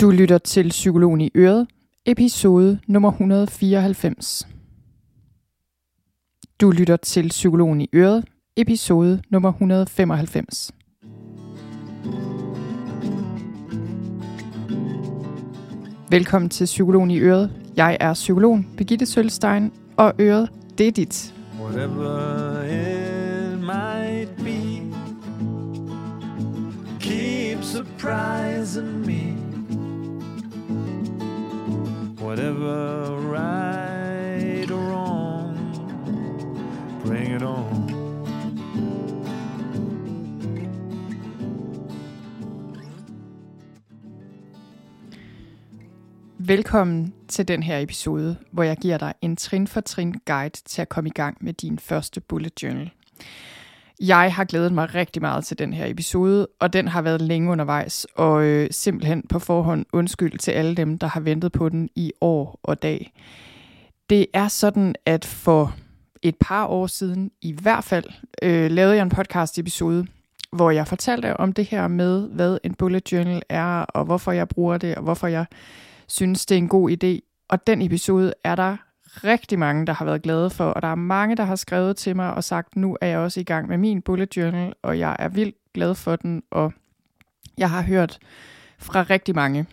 Du lytter til Psykologen i Øret, episode nummer 194. Du lytter til Psykologen i Øret, episode nummer 195. Velkommen til Psykologen i Øret. Jeg er psykologen Birgitte Sølstein, og Øret, det er dit. Whatever it might be, keep surprising me. Whatever right or wrong, bring it on. Velkommen til den her episode, hvor jeg giver dig en trin for trin guide til at komme i gang med din første bullet journal. Jeg har glædet mig rigtig meget til den her episode, og den har været længe undervejs, og øh, simpelthen på forhånd undskyld til alle dem, der har ventet på den i år og dag. Det er sådan, at for et par år siden, i hvert fald, øh, lavede jeg en podcast episode, hvor jeg fortalte om det her med, hvad en bullet journal er, og hvorfor jeg bruger det, og hvorfor jeg synes, det er en god idé. Og den episode er der rigtig mange, der har været glade for, og der er mange, der har skrevet til mig og sagt, nu er jeg også i gang med min bullet journal, og jeg er vildt glad for den, og jeg har hørt fra rigtig mange.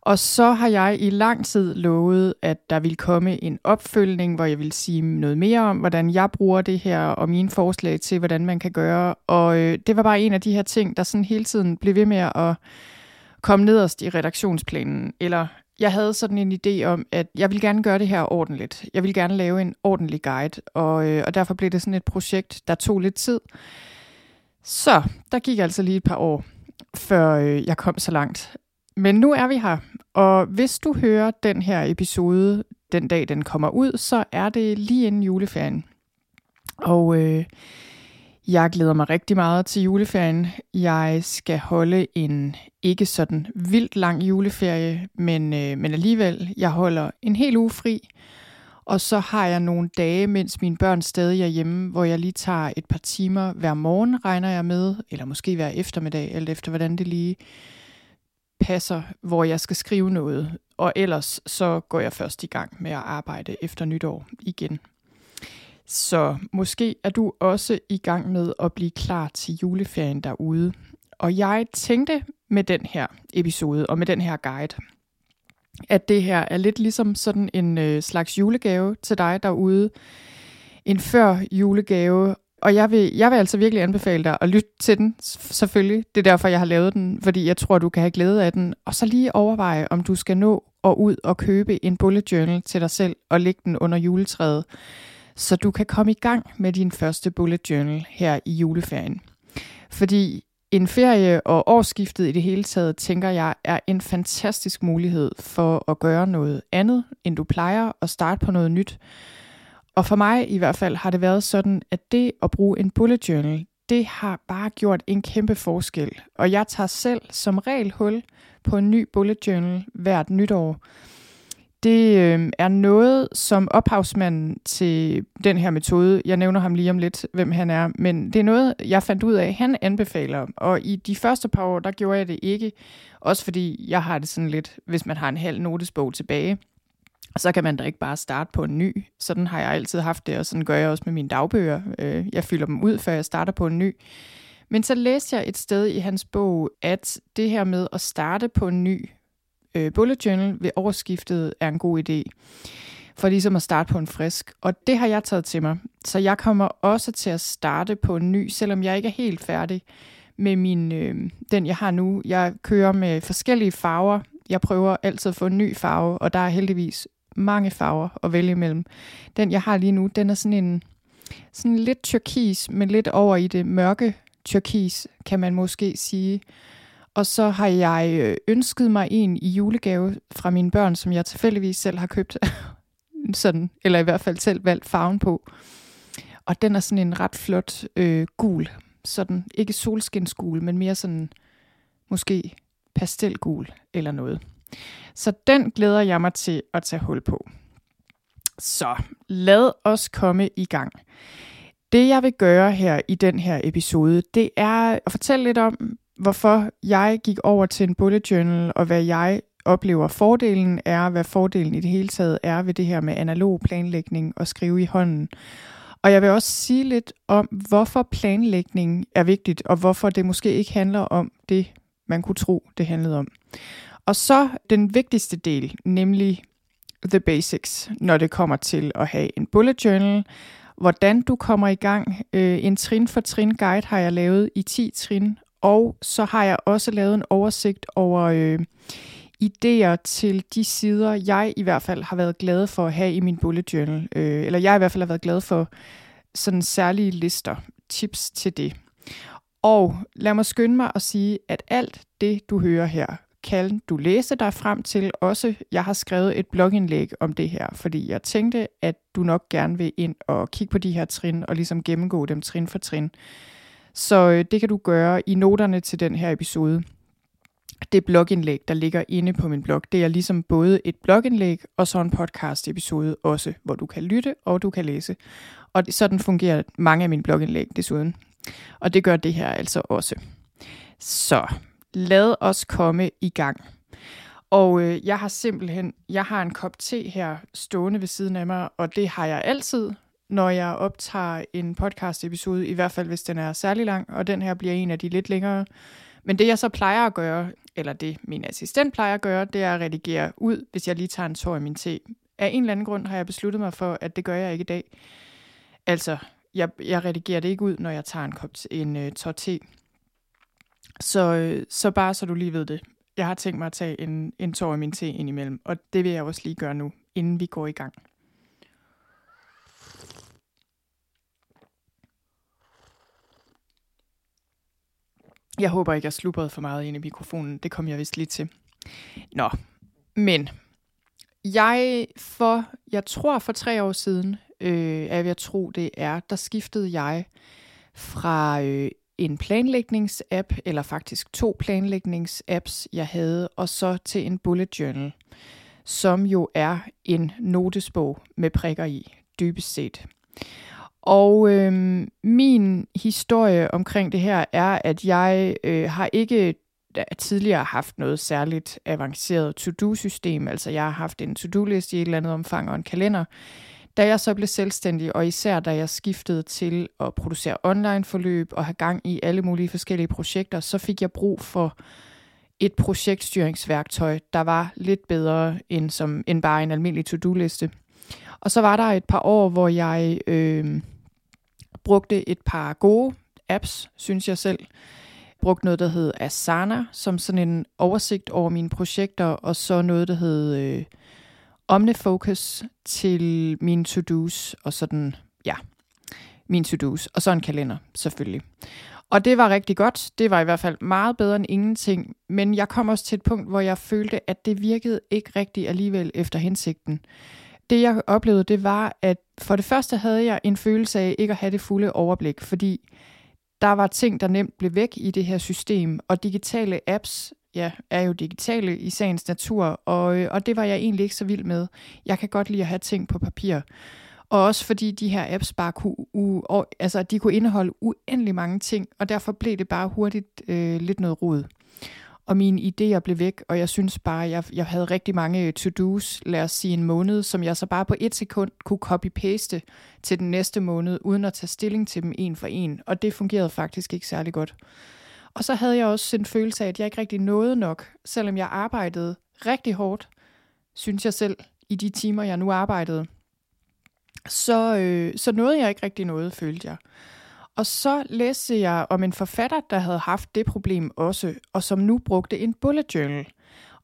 Og så har jeg i lang tid lovet, at der vil komme en opfølgning, hvor jeg vil sige noget mere om, hvordan jeg bruger det her, og mine forslag til, hvordan man kan gøre. Og øh, det var bare en af de her ting, der sådan hele tiden blev ved med at komme nederst i redaktionsplanen, eller jeg havde sådan en idé om, at jeg vil gerne gøre det her ordentligt. Jeg vil gerne lave en ordentlig guide, og, øh, og derfor blev det sådan et projekt, der tog lidt tid. Så der gik altså lige et par år, før øh, jeg kom så langt. Men nu er vi her, og hvis du hører den her episode den dag, den kommer ud, så er det lige inden juleferien. Og øh, jeg glæder mig rigtig meget til juleferien. Jeg skal holde en ikke sådan vildt lang juleferie, men, øh, men alligevel, jeg holder en hel uge fri. Og så har jeg nogle dage, mens mine børn stadig er hjemme, hvor jeg lige tager et par timer hver morgen, regner jeg med, eller måske hver eftermiddag, alt efter hvordan det lige passer, hvor jeg skal skrive noget. Og ellers så går jeg først i gang med at arbejde efter nytår igen. Så måske er du også i gang med at blive klar til juleferien derude. Og jeg tænkte med den her episode og med den her guide, at det her er lidt ligesom sådan en øh, slags julegave til dig derude. En før julegave. Og jeg vil, jeg vil altså virkelig anbefale dig at lytte til den, selvfølgelig. Det er derfor, jeg har lavet den, fordi jeg tror, du kan have glæde af den. Og så lige overveje, om du skal nå og ud og købe en bullet journal til dig selv og lægge den under juletræet så du kan komme i gang med din første bullet journal her i juleferien. Fordi en ferie og årsskiftet i det hele taget, tænker jeg, er en fantastisk mulighed for at gøre noget andet, end du plejer, og starte på noget nyt. Og for mig i hvert fald har det været sådan, at det at bruge en bullet journal, det har bare gjort en kæmpe forskel. Og jeg tager selv som regel hul på en ny bullet journal hvert nytår det øh, er noget, som ophavsmanden til den her metode, jeg nævner ham lige om lidt, hvem han er, men det er noget, jeg fandt ud af, han anbefaler. Og i de første par år, der gjorde jeg det ikke, også fordi jeg har det sådan lidt, hvis man har en halv notesbog tilbage, så kan man da ikke bare starte på en ny. Sådan har jeg altid haft det, og sådan gør jeg også med mine dagbøger. Øh, jeg fylder dem ud, før jeg starter på en ny. Men så læste jeg et sted i hans bog, at det her med at starte på en ny øh, bullet journal ved årsskiftet er en god idé. For ligesom at starte på en frisk. Og det har jeg taget til mig. Så jeg kommer også til at starte på en ny, selvom jeg ikke er helt færdig med min, øh, den, jeg har nu. Jeg kører med forskellige farver. Jeg prøver altid at få en ny farve, og der er heldigvis mange farver at vælge imellem. Den, jeg har lige nu, den er sådan en sådan lidt turkis, men lidt over i det mørke turkis, kan man måske sige. Og så har jeg øh, ønsket mig en i julegave fra mine børn, som jeg tilfældigvis selv har købt. sådan, eller i hvert fald selv valgt farven på. Og den er sådan en ret flot øh, gul. Sådan, ikke solskinsgul, men mere sådan måske pastelgul eller noget. Så den glæder jeg mig til at tage hul på. Så lad os komme i gang. Det jeg vil gøre her i den her episode, det er at fortælle lidt om, hvorfor jeg gik over til en bullet journal, og hvad jeg oplever fordelen er, hvad fordelen i det hele taget er ved det her med analog planlægning og skrive i hånden. Og jeg vil også sige lidt om, hvorfor planlægning er vigtigt, og hvorfor det måske ikke handler om det, man kunne tro, det handlede om. Og så den vigtigste del, nemlig the basics, når det kommer til at have en bullet journal. Hvordan du kommer i gang. Øh, en trin for trin guide har jeg lavet i 10 trin, og så har jeg også lavet en oversigt over øh, idéer til de sider, jeg i hvert fald har været glad for at have i min bullet journal. Øh, eller jeg i hvert fald har været glad for sådan særlige lister, tips til det. Og lad mig skynde mig at sige, at alt det, du hører her, kan du læse dig frem til. Også, jeg har skrevet et blogindlæg om det her, fordi jeg tænkte, at du nok gerne vil ind og kigge på de her trin, og ligesom gennemgå dem trin for trin. Så øh, det kan du gøre i noterne til den her episode. Det blogindlæg, der ligger inde på min blog, det er ligesom både et blogindlæg og så en podcast episode også, hvor du kan lytte og du kan læse. Og sådan fungerer mange af mine blogindlæg desuden. Og det gør det her altså også. Så lad os komme i gang. Og øh, jeg har simpelthen, jeg har en kop te her stående ved siden af mig, og det har jeg altid, når jeg optager en podcast episode, i hvert fald hvis den er særlig lang, og den her bliver en af de lidt længere. Men det jeg så plejer at gøre, eller det min assistent plejer at gøre, det er at redigere ud, hvis jeg lige tager en tår i min te. Af en eller anden grund har jeg besluttet mig for, at det gør jeg ikke i dag. Altså, jeg, jeg redigerer det ikke ud, når jeg tager en kop en uh, tår te. Så, øh, så bare så du lige ved det. Jeg har tænkt mig at tage en, en tår i min te indimellem, og det vil jeg også lige gøre nu, inden vi går i gang. Jeg håber ikke, jeg slubrede for meget ind i mikrofonen. Det kom jeg vist lige til. Nå, men jeg for, jeg tror for tre år siden, øh, er jeg tro det er, der skiftede jeg fra øh, en planlægningsapp, eller faktisk to planlægningsapps, jeg havde, og så til en bullet journal, som jo er en notesbog med prikker i, dybest set. Og øh, min historie omkring det her er, at jeg øh, har ikke tidligere haft noget særligt avanceret to-do-system. Altså jeg har haft en to-do-liste i et eller andet omfang og en kalender. Da jeg så blev selvstændig, og især da jeg skiftede til at producere online-forløb og have gang i alle mulige forskellige projekter, så fik jeg brug for et projektstyringsværktøj, der var lidt bedre end, som, end bare en almindelig to-do-liste. Og så var der et par år, hvor jeg øh, brugte et par gode apps, synes jeg selv. Brugte noget, der hed Asana, som sådan en oversigt over mine projekter, og så noget, der hed øh, OmniFocus til mine to-dos, og sådan, ja, mine to-dos, og så en kalender, selvfølgelig. Og det var rigtig godt. Det var i hvert fald meget bedre end ingenting. Men jeg kom også til et punkt, hvor jeg følte, at det virkede ikke rigtigt alligevel efter hensigten det jeg oplevede, det var, at for det første havde jeg en følelse af ikke at have det fulde overblik, fordi der var ting, der nemt blev væk i det her system, og digitale apps ja, er jo digitale i sagens natur, og, øh, og det var jeg egentlig ikke så vild med. Jeg kan godt lide at have ting på papir. Og også fordi de her apps bare kunne, u, altså, de kunne indeholde uendelig mange ting, og derfor blev det bare hurtigt øh, lidt noget rod og mine idéer blev væk, og jeg synes bare, jeg, jeg havde rigtig mange øh, to-dos, lad os sige en måned, som jeg så bare på et sekund kunne copy-paste til den næste måned, uden at tage stilling til dem en for en, og det fungerede faktisk ikke særlig godt. Og så havde jeg også en følelse af, at jeg ikke rigtig nåede nok, selvom jeg arbejdede rigtig hårdt, synes jeg selv, i de timer, jeg nu arbejdede. Så, øh, så nåede jeg ikke rigtig noget, følte jeg. Og så læste jeg om en forfatter, der havde haft det problem også, og som nu brugte en bullet journal.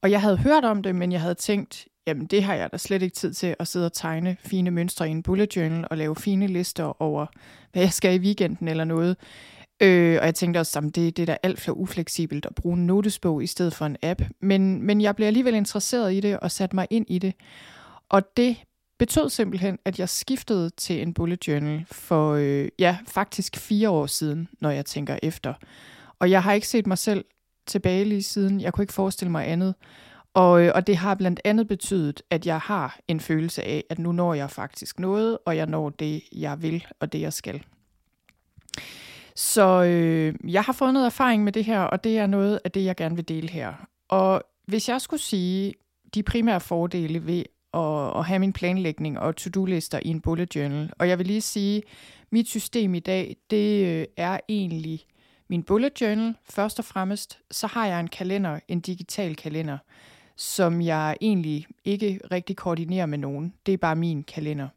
Og jeg havde hørt om det, men jeg havde tænkt, jamen det har jeg da slet ikke tid til at sidde og tegne fine mønstre i en bullet journal og lave fine lister over, hvad jeg skal i weekenden eller noget. Øh, og jeg tænkte også, at det, det er da alt for ufleksibelt at bruge en notesbog i stedet for en app. Men, men jeg blev alligevel interesseret i det og satte mig ind i det. Og det betød simpelthen, at jeg skiftede til en bullet journal for, øh, ja, faktisk fire år siden, når jeg tænker efter. Og jeg har ikke set mig selv tilbage lige siden. Jeg kunne ikke forestille mig andet. Og, øh, og det har blandt andet betydet, at jeg har en følelse af, at nu når jeg faktisk noget, og jeg når det, jeg vil, og det, jeg skal. Så øh, jeg har fået noget erfaring med det her, og det er noget af det, jeg gerne vil dele her. Og hvis jeg skulle sige de primære fordele ved at, at have min planlægning og to-do-lister i en bullet journal, og jeg vil lige sige, mit system i dag, det øh, er egentlig min bullet journal først og fremmest. Så har jeg en kalender, en digital kalender, som jeg egentlig ikke rigtig koordinerer med nogen. Det er bare min kalender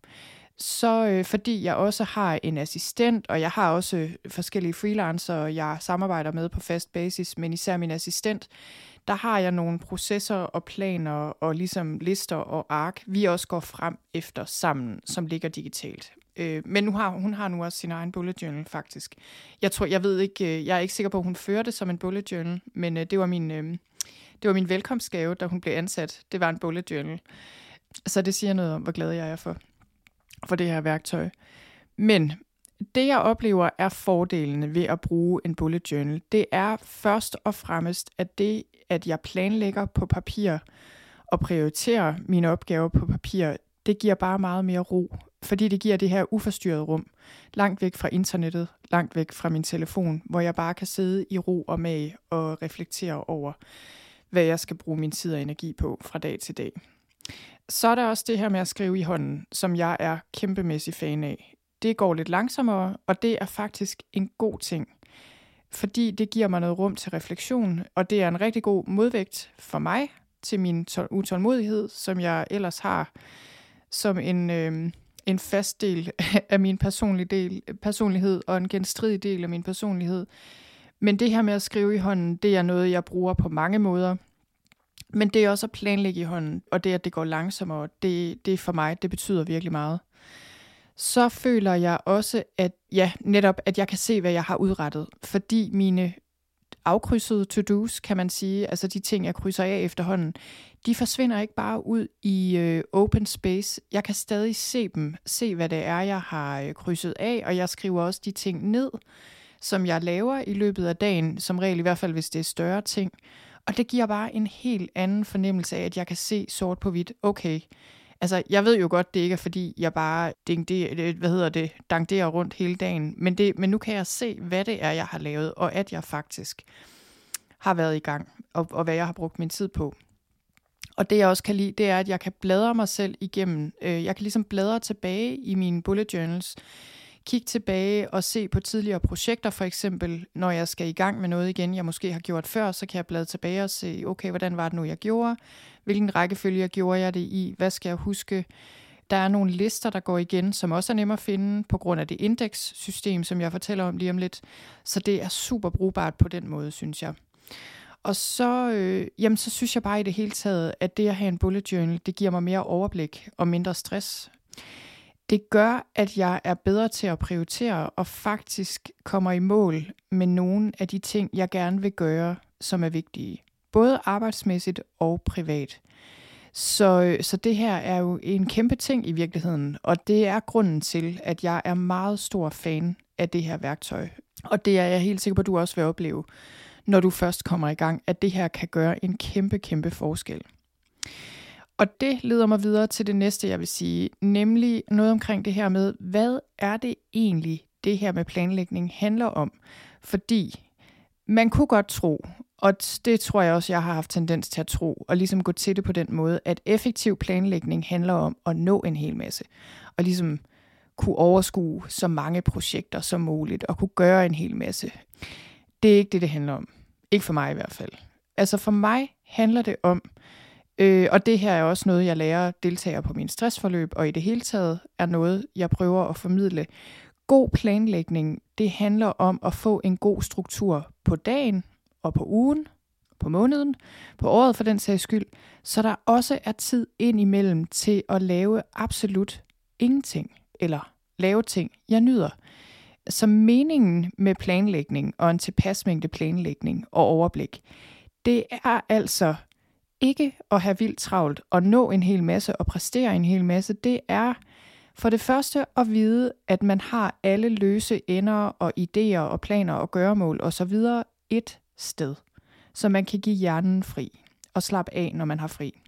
så øh, fordi jeg også har en assistent, og jeg har også øh, forskellige freelancer, jeg samarbejder med på fast basis, men især min assistent, der har jeg nogle processer og planer og ligesom lister og ark, vi også går frem efter sammen, som ligger digitalt. Øh, men nu har, hun har nu også sin egen bullet journal, faktisk. Jeg tror, jeg ved ikke, øh, jeg er ikke sikker på, at hun fører det som en bullet journal, men øh, det var min, øh, det var min velkomstgave, da hun blev ansat. Det var en bullet journal. Så det siger noget om, hvor glad jeg er for for det her værktøj. Men det jeg oplever er fordelene ved at bruge en bullet journal. Det er først og fremmest, at det, at jeg planlægger på papir og prioriterer mine opgaver på papir, det giver bare meget mere ro, fordi det giver det her uforstyrrede rum, langt væk fra internettet, langt væk fra min telefon, hvor jeg bare kan sidde i ro og mag og reflektere over, hvad jeg skal bruge min tid og energi på fra dag til dag. Så er der også det her med at skrive i hånden, som jeg er kæmpemæssig fan af. Det går lidt langsommere, og det er faktisk en god ting. Fordi det giver mig noget rum til refleksion, og det er en rigtig god modvægt for mig til min utålmodighed, som jeg ellers har som en, øh, en fast del af min personlige del, personlighed og en genstridig del af min personlighed. Men det her med at skrive i hånden, det er noget, jeg bruger på mange måder – men det er også at planlægge i hånden, og det, at det går langsommere, det, det for mig, det betyder virkelig meget. Så føler jeg også, at ja, netop, at jeg kan se, hvad jeg har udrettet, fordi mine afkrydsede to-dos, kan man sige, altså de ting, jeg krydser af efterhånden, de forsvinder ikke bare ud i øh, open space. Jeg kan stadig se dem, se hvad det er, jeg har øh, krydset af, og jeg skriver også de ting ned, som jeg laver i løbet af dagen, som regel i hvert fald, hvis det er større ting. Og det giver bare en helt anden fornemmelse af, at jeg kan se sort på hvidt, okay, altså jeg ved jo godt, det ikke er fordi, jeg bare det, øh, hvad hedder det, dangderer rundt hele dagen, men, det, men nu kan jeg se, hvad det er, jeg har lavet, og at jeg faktisk har været i gang, og, og hvad jeg har brugt min tid på. Og det jeg også kan lide, det er, at jeg kan bladre mig selv igennem. Øh, jeg kan ligesom bladre tilbage i mine bullet journals, kigge tilbage og se på tidligere projekter, for eksempel når jeg skal i gang med noget igen, jeg måske har gjort før, så kan jeg blade tilbage og se, okay, hvordan var det nu, jeg gjorde? Hvilken rækkefølge gjorde jeg det i? Hvad skal jeg huske? Der er nogle lister, der går igen, som også er nemme at finde på grund af det indekssystem, som jeg fortæller om lige om lidt. Så det er super brugbart på den måde, synes jeg. Og så, øh, jamen, så synes jeg bare i det hele taget, at det at have en bullet journal, det giver mig mere overblik og mindre stress. Det gør, at jeg er bedre til at prioritere og faktisk kommer i mål med nogle af de ting, jeg gerne vil gøre, som er vigtige. Både arbejdsmæssigt og privat. Så, så det her er jo en kæmpe ting i virkeligheden, og det er grunden til, at jeg er meget stor fan af det her værktøj. Og det er jeg helt sikker på, at du også vil opleve, når du først kommer i gang, at det her kan gøre en kæmpe, kæmpe forskel. Og det leder mig videre til det næste, jeg vil sige, nemlig noget omkring det her med, hvad er det egentlig, det her med planlægning handler om? Fordi man kunne godt tro, og det tror jeg også, jeg har haft tendens til at tro, og ligesom gå til det på den måde, at effektiv planlægning handler om at nå en hel masse, og ligesom kunne overskue så mange projekter som muligt, og kunne gøre en hel masse. Det er ikke det, det handler om. Ikke for mig i hvert fald. Altså for mig handler det om, Øh, og det her er også noget, jeg lærer deltagere på min stressforløb, og i det hele taget er noget, jeg prøver at formidle. God planlægning, det handler om at få en god struktur på dagen og på ugen, på måneden, på året for den sags skyld, så der også er tid ind imellem til at lave absolut ingenting, eller lave ting, jeg nyder. Så meningen med planlægning og en tilpas mængde planlægning og overblik, det er altså ikke at have vildt travlt og nå en hel masse og præstere en hel masse, det er for det første at vide, at man har alle løse ender og idéer og planer og gøremål osv. et sted, så man kan give hjernen fri og slappe af, når man har fri.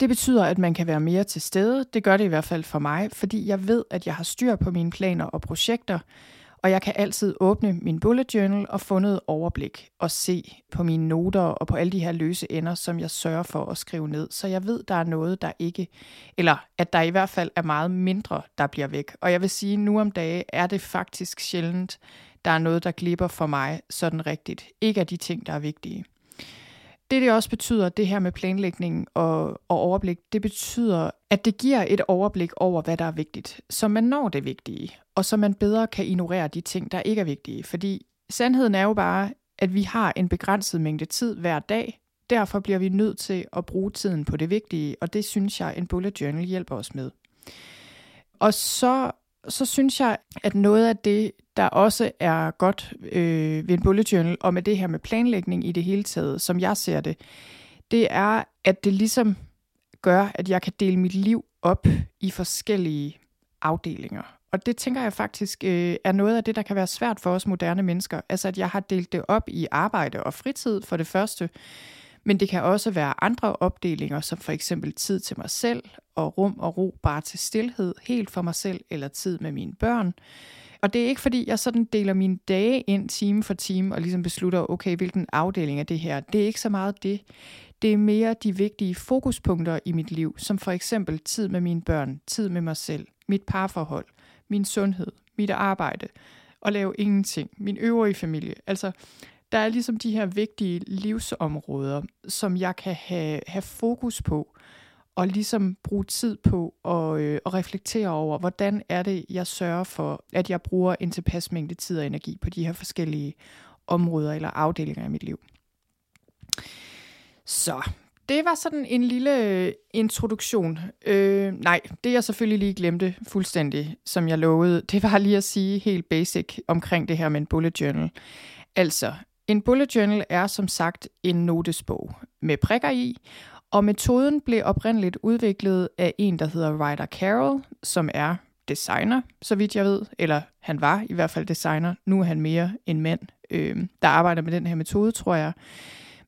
Det betyder, at man kan være mere til stede. Det gør det i hvert fald for mig, fordi jeg ved, at jeg har styr på mine planer og projekter, og jeg kan altid åbne min bullet journal og få noget overblik og se på mine noter og på alle de her løse ender, som jeg sørger for at skrive ned. Så jeg ved, der er noget, der ikke, eller at der i hvert fald er meget mindre, der bliver væk. Og jeg vil sige, nu om dage er det faktisk sjældent, der er noget, der glipper for mig sådan rigtigt. Ikke af de ting, der er vigtige. Det, det også betyder, det her med planlægning og, og overblik, det betyder, at det giver et overblik over, hvad der er vigtigt, så man når det vigtige, og så man bedre kan ignorere de ting, der ikke er vigtige. Fordi sandheden er jo bare, at vi har en begrænset mængde tid hver dag, derfor bliver vi nødt til at bruge tiden på det vigtige, og det synes jeg, en bullet journal hjælper os med. Og så, så synes jeg, at noget af det, der også er godt øh, ved en bullet journal, og med det her med planlægning i det hele taget, som jeg ser det, det er, at det ligesom gør, at jeg kan dele mit liv op i forskellige afdelinger. Og det tænker jeg faktisk øh, er noget af det, der kan være svært for os moderne mennesker. Altså at jeg har delt det op i arbejde og fritid for det første, men det kan også være andre opdelinger, som for eksempel tid til mig selv, og rum og ro bare til stillhed, helt for mig selv, eller tid med mine børn. Og det er ikke fordi, jeg sådan deler mine dage ind time for time, og ligesom beslutter, okay, hvilken afdeling er det her. Det er ikke så meget det. Det er mere de vigtige fokuspunkter i mit liv, som for eksempel tid med mine børn, tid med mig selv, mit parforhold, min sundhed, mit arbejde, og lave ingenting, min øvrige familie. Altså, der er ligesom de her vigtige livsområder, som jeg kan have, have fokus på, og ligesom bruge tid på at, øh, at reflektere over, hvordan er det, jeg sørger for, at jeg bruger en tilpas mængde tid og energi på de her forskellige områder eller afdelinger i mit liv. Så det var sådan en lille øh, introduktion. Øh, nej, det jeg selvfølgelig lige glemte fuldstændig, som jeg lovede, det var lige at sige helt basic omkring det her med en bullet journal. Altså, en bullet journal er som sagt en notesbog med prikker i, og metoden blev oprindeligt udviklet af en, der hedder Ryder Carroll, som er designer, så vidt jeg ved, eller han var i hvert fald designer. Nu er han mere en mand, øh, der arbejder med den her metode, tror jeg.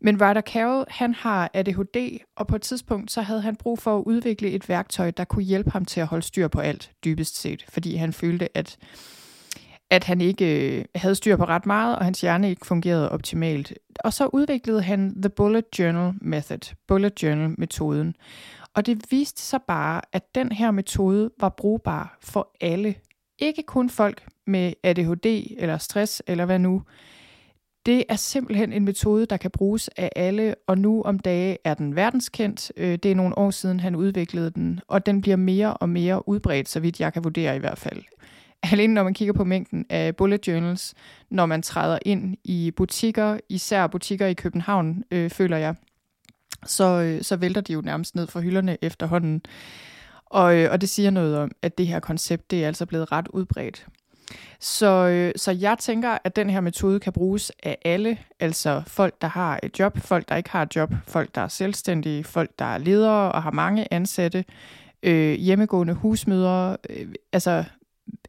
Men Ryder Carroll, han har ADHD, og på et tidspunkt så havde han brug for at udvikle et værktøj, der kunne hjælpe ham til at holde styr på alt, dybest set, fordi han følte, at at han ikke øh, havde styr på ret meget, og hans hjerne ikke fungerede optimalt. Og så udviklede han The Bullet Journal Method, Bullet Journal metoden. Og det viste sig bare, at den her metode var brugbar for alle. Ikke kun folk med ADHD eller stress eller hvad nu. Det er simpelthen en metode, der kan bruges af alle, og nu om dage er den verdenskendt. Øh, det er nogle år siden, han udviklede den, og den bliver mere og mere udbredt, så vidt jeg kan vurdere i hvert fald. Alene når man kigger på mængden af bullet journals, når man træder ind i butikker, især butikker i København, øh, føler jeg, så, øh, så vælter de jo nærmest ned fra hylderne efterhånden. Og, øh, og det siger noget om, at det her koncept, det er altså blevet ret udbredt. Så, øh, så jeg tænker, at den her metode kan bruges af alle, altså folk, der har et job, folk, der ikke har et job, folk, der er selvstændige, folk, der er ledere og har mange ansatte, øh, hjemmegående husmødre, øh, altså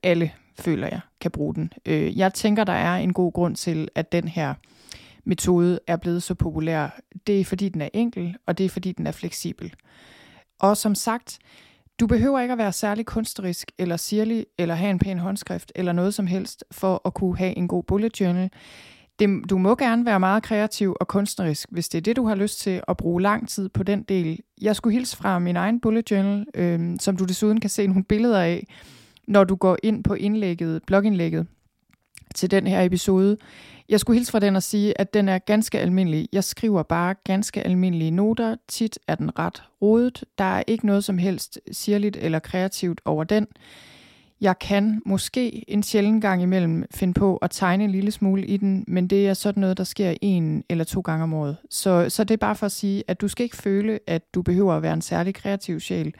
alle, føler jeg, kan bruge den. Øh, jeg tænker, der er en god grund til, at den her metode er blevet så populær. Det er fordi, den er enkel, og det er fordi, den er fleksibel. Og som sagt, du behøver ikke at være særlig kunstnerisk eller sirlig, eller have en pæn håndskrift, eller noget som helst, for at kunne have en god bullet journal. Det, du må gerne være meget kreativ og kunstnerisk, hvis det er det, du har lyst til at bruge lang tid på den del. Jeg skulle hilse fra min egen bullet journal, øh, som du desuden kan se nogle billeder af, når du går ind på indlægget, blogindlægget til den her episode. Jeg skulle hilse fra den og sige, at den er ganske almindelig. Jeg skriver bare ganske almindelige noter. Tit er den ret rodet. Der er ikke noget som helst sirligt eller kreativt over den. Jeg kan måske en sjælden gang imellem finde på at tegne en lille smule i den, men det er sådan noget, der sker en eller to gange om året. Så, så det er bare for at sige, at du skal ikke føle, at du behøver at være en særlig kreativ sjæl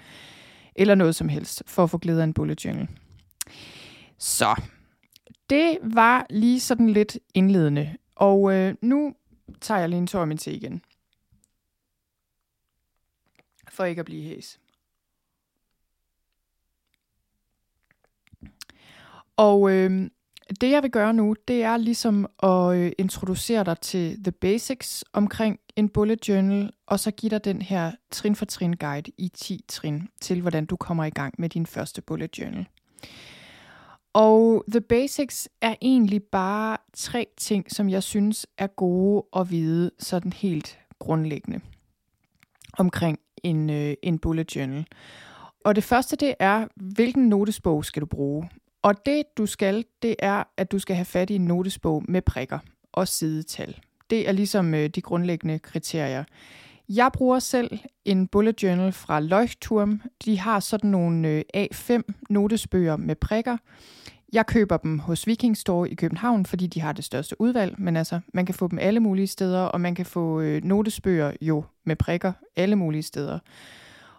eller noget som helst, for at få glæde af en bullet journal. Så, det var lige sådan lidt indledende. Og øh, nu tager jeg lige en tår min te igen. For ikke at blive hæs. Og øh, det jeg vil gøre nu, det er ligesom at øh, introducere dig til the basics omkring en bullet journal, og så give dig den her trin for trin guide i 10 trin til, hvordan du kommer i gang med din første bullet journal. Og The Basics er egentlig bare tre ting, som jeg synes er gode at vide sådan helt grundlæggende omkring en, øh, en bullet journal. Og det første, det er, hvilken notesbog skal du bruge? Og det, du skal, det er, at du skal have fat i en notesbog med prikker og sidetal. Det er ligesom øh, de grundlæggende kriterier. Jeg bruger selv en bullet journal fra Leuchtturm. De har sådan nogle øh, A5 notesbøger med prikker. Jeg køber dem hos Viking Store i København, fordi de har det største udvalg, men altså, man kan få dem alle mulige steder, og man kan få øh, notesbøger jo med prikker alle mulige steder.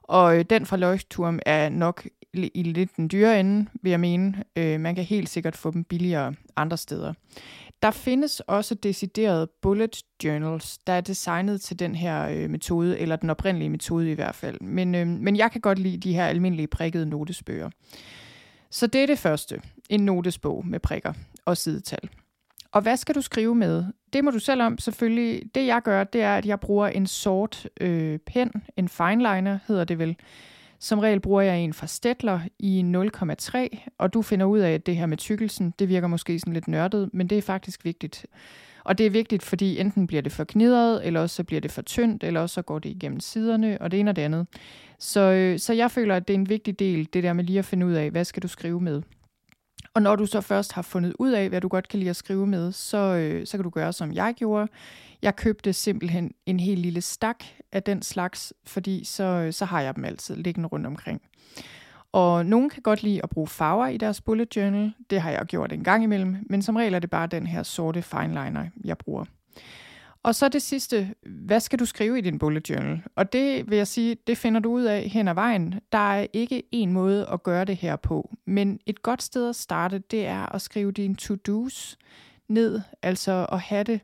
Og øh, den fra Leuchtturm er nok i lidt den dyre ende, vil jeg mene. Øh, man kan helt sikkert få dem billigere andre steder. Der findes også deciderede bullet journals, der er designet til den her øh, metode, eller den oprindelige metode i hvert fald. Men, øh, men jeg kan godt lide de her almindelige prikkede notesbøger. Så det er det første. En notesbog med prikker og sidetal. Og hvad skal du skrive med? Det må du selv om selvfølgelig. Det jeg gør, det er, at jeg bruger en sort øh, pen, en fineliner hedder det vel. Som regel bruger jeg en fra Stettler i 0,3, og du finder ud af, at det her med tykkelsen, det virker måske sådan lidt nørdet, men det er faktisk vigtigt. Og det er vigtigt, fordi enten bliver det for knidret, eller også så bliver det for tyndt, eller også så går det igennem siderne, og det ene og det andet. Så, øh, så jeg føler, at det er en vigtig del, det der med lige at finde ud af, hvad skal du skrive med. Og når du så først har fundet ud af, hvad du godt kan lide at skrive med, så, øh, så kan du gøre, som jeg gjorde. Jeg købte simpelthen en helt lille stak af den slags, fordi så, øh, så har jeg dem altid liggende rundt omkring. Og nogen kan godt lide at bruge farver i deres bullet journal. Det har jeg gjort en gang imellem, men som regel er det bare den her sorte fineliner, jeg bruger. Og så det sidste, hvad skal du skrive i din bullet journal? Og det vil jeg sige, det finder du ud af hen ad vejen. Der er ikke en måde at gøre det her på, men et godt sted at starte, det er at skrive dine to-dos ned, altså at have det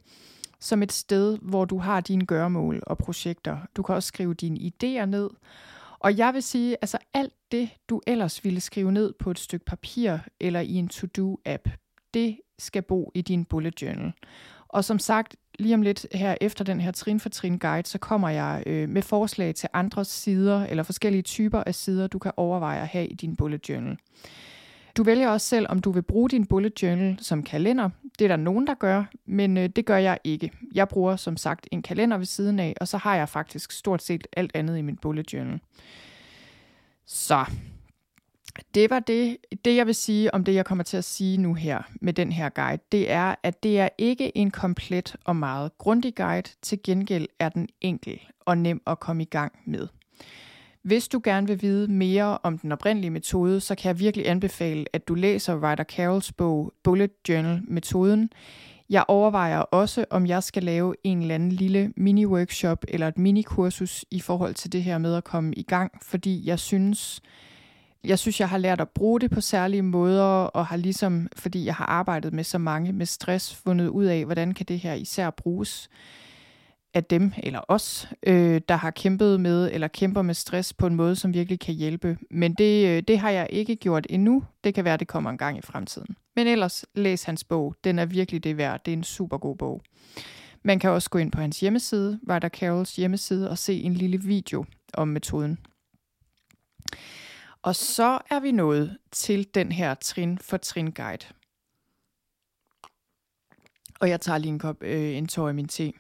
som et sted, hvor du har dine gøremål og projekter. Du kan også skrive dine idéer ned. Og jeg vil sige, altså alt det, du ellers ville skrive ned på et stykke papir eller i en to-do-app, det skal bo i din bullet journal. Og som sagt, lige om lidt her efter den her trin for trin guide, så kommer jeg øh, med forslag til andre sider eller forskellige typer af sider, du kan overveje at have i din bullet journal. Du vælger også selv, om du vil bruge din bullet journal som kalender. Det er der nogen, der gør, men øh, det gør jeg ikke. Jeg bruger som sagt en kalender ved siden af, og så har jeg faktisk stort set alt andet i min bullet journal. Så det var det, det, jeg vil sige om det, jeg kommer til at sige nu her med den her guide. Det er, at det er ikke en komplet og meget grundig guide. Til gengæld er den enkel og nem at komme i gang med. Hvis du gerne vil vide mere om den oprindelige metode, så kan jeg virkelig anbefale, at du læser Ryder Carrolls bog Bullet Journal-metoden. Jeg overvejer også, om jeg skal lave en eller anden lille mini-workshop eller et mini-kursus i forhold til det her med at komme i gang, fordi jeg synes, jeg synes, jeg har lært at bruge det på særlige måder, og har ligesom, fordi jeg har arbejdet med så mange med stress, fundet ud af, hvordan kan det her især bruges af dem eller os, øh, der har kæmpet med eller kæmper med stress på en måde, som virkelig kan hjælpe. Men det, øh, det har jeg ikke gjort endnu. Det kan være, det kommer en gang i fremtiden. Men ellers, læs hans bog. Den er virkelig det værd. Det er en super god bog. Man kan også gå ind på hans hjemmeside, Ryder Carols hjemmeside, og se en lille video om metoden. Og så er vi nået til den her trin for trin guide. Og jeg tager lige en kop øh, en tår i min te.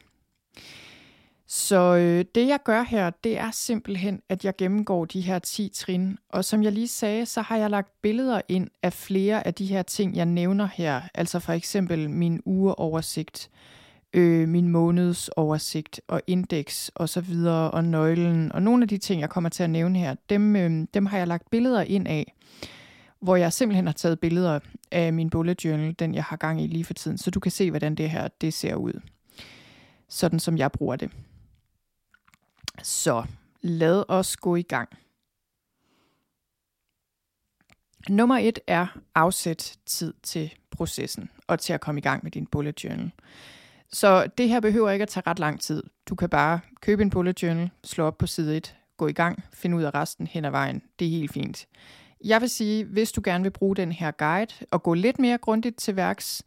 Så øh, det jeg gør her, det er simpelthen, at jeg gennemgår de her 10 trin. Og som jeg lige sagde, så har jeg lagt billeder ind af flere af de her ting, jeg nævner her. Altså for eksempel min ugeoversigt, øh, øh, min månedsoversigt og indeks og så videre og nøglen. Og nogle af de ting, jeg kommer til at nævne her, dem, øh, dem har jeg lagt billeder ind af, hvor jeg simpelthen har taget billeder af min bullet journal, den jeg har gang i lige for tiden, så du kan se, hvordan det her det ser ud. Sådan som jeg bruger det. Så lad os gå i gang. Nummer et er afsæt tid til processen og til at komme i gang med din bullet journal. Så det her behøver ikke at tage ret lang tid. Du kan bare købe en bullet journal, slå op på side 1, gå i gang, finde ud af resten hen ad vejen. Det er helt fint. Jeg vil sige, hvis du gerne vil bruge den her guide og gå lidt mere grundigt til værks,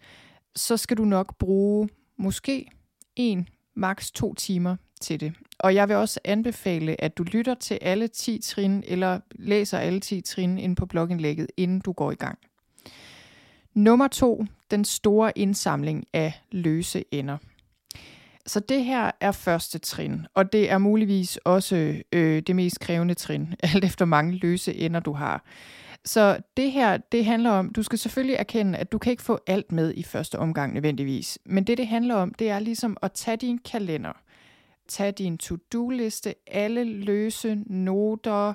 så skal du nok bruge måske en, maks to timer til det. Og jeg vil også anbefale, at du lytter til alle 10 trin, eller læser alle 10 trin ind på blogindlægget, inden du går i gang. Nummer to, den store indsamling af løse ender. Så det her er første trin, og det er muligvis også øh, det mest krævende trin, alt efter mange løse ender du har. Så det her, det handler om, du skal selvfølgelig erkende, at du kan ikke få alt med i første omgang nødvendigvis. Men det, det handler om, det er ligesom at tage din kalender, tage din to-do-liste, alle løse noter,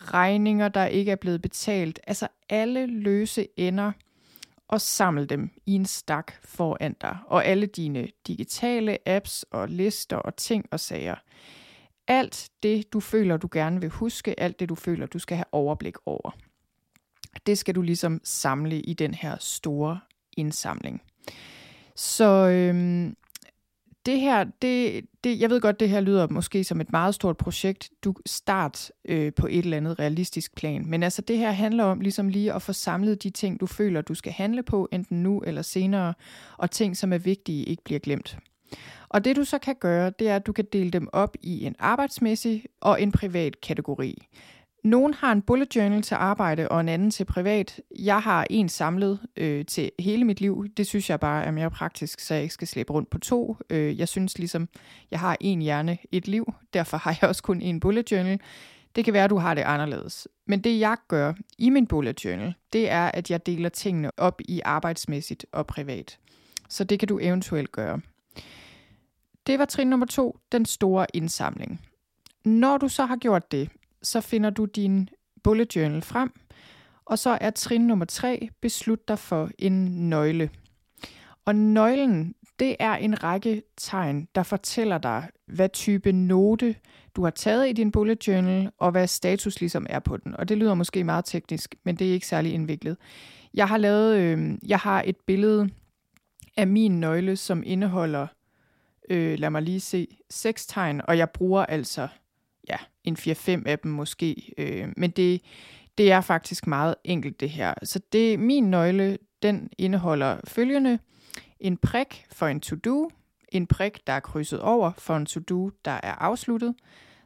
regninger, der ikke er blevet betalt, altså alle løse ender, og samle dem i en stak foran dig, og alle dine digitale apps og lister og ting og sager. Alt det, du føler, du gerne vil huske, alt det, du føler, du skal have overblik over. Det skal du ligesom samle i den her store indsamling. Så øhm, det her, det, det, jeg ved godt, det her lyder måske som et meget stort projekt. Du start øh, på et eller andet realistisk plan. Men altså det her handler om ligesom lige at få samlet de ting, du føler, du skal handle på, enten nu eller senere, og ting, som er vigtige, ikke bliver glemt. Og det du så kan gøre, det er, at du kan dele dem op i en arbejdsmæssig og en privat kategori. Nogen har en bullet journal til arbejde, og en anden til privat. Jeg har en samlet øh, til hele mit liv. Det synes jeg bare er mere praktisk, så jeg ikke skal slæbe rundt på to. Øh, jeg synes ligesom, jeg har en hjerne, et liv. Derfor har jeg også kun en bullet journal. Det kan være, at du har det anderledes. Men det jeg gør i min bullet journal, det er, at jeg deler tingene op i arbejdsmæssigt og privat. Så det kan du eventuelt gøre. Det var trin nummer to, den store indsamling. Når du så har gjort det, så finder du din bullet journal frem, og så er trin nummer tre, beslut dig for en nøgle. Og nøglen, det er en række tegn, der fortæller dig, hvad type note du har taget i din bullet journal, og hvad status ligesom er på den. Og det lyder måske meget teknisk, men det er ikke særlig indviklet. Jeg har lavet, øh, jeg har et billede af min nøgle, som indeholder, øh, lad mig lige se, seks tegn, og jeg bruger altså ja, en 4-5 af dem måske. Øh, men det, det er faktisk meget enkelt det her. Så det min nøgle, den indeholder følgende. En prik for en to-do, en prik, der er krydset over for en to-do, der er afsluttet.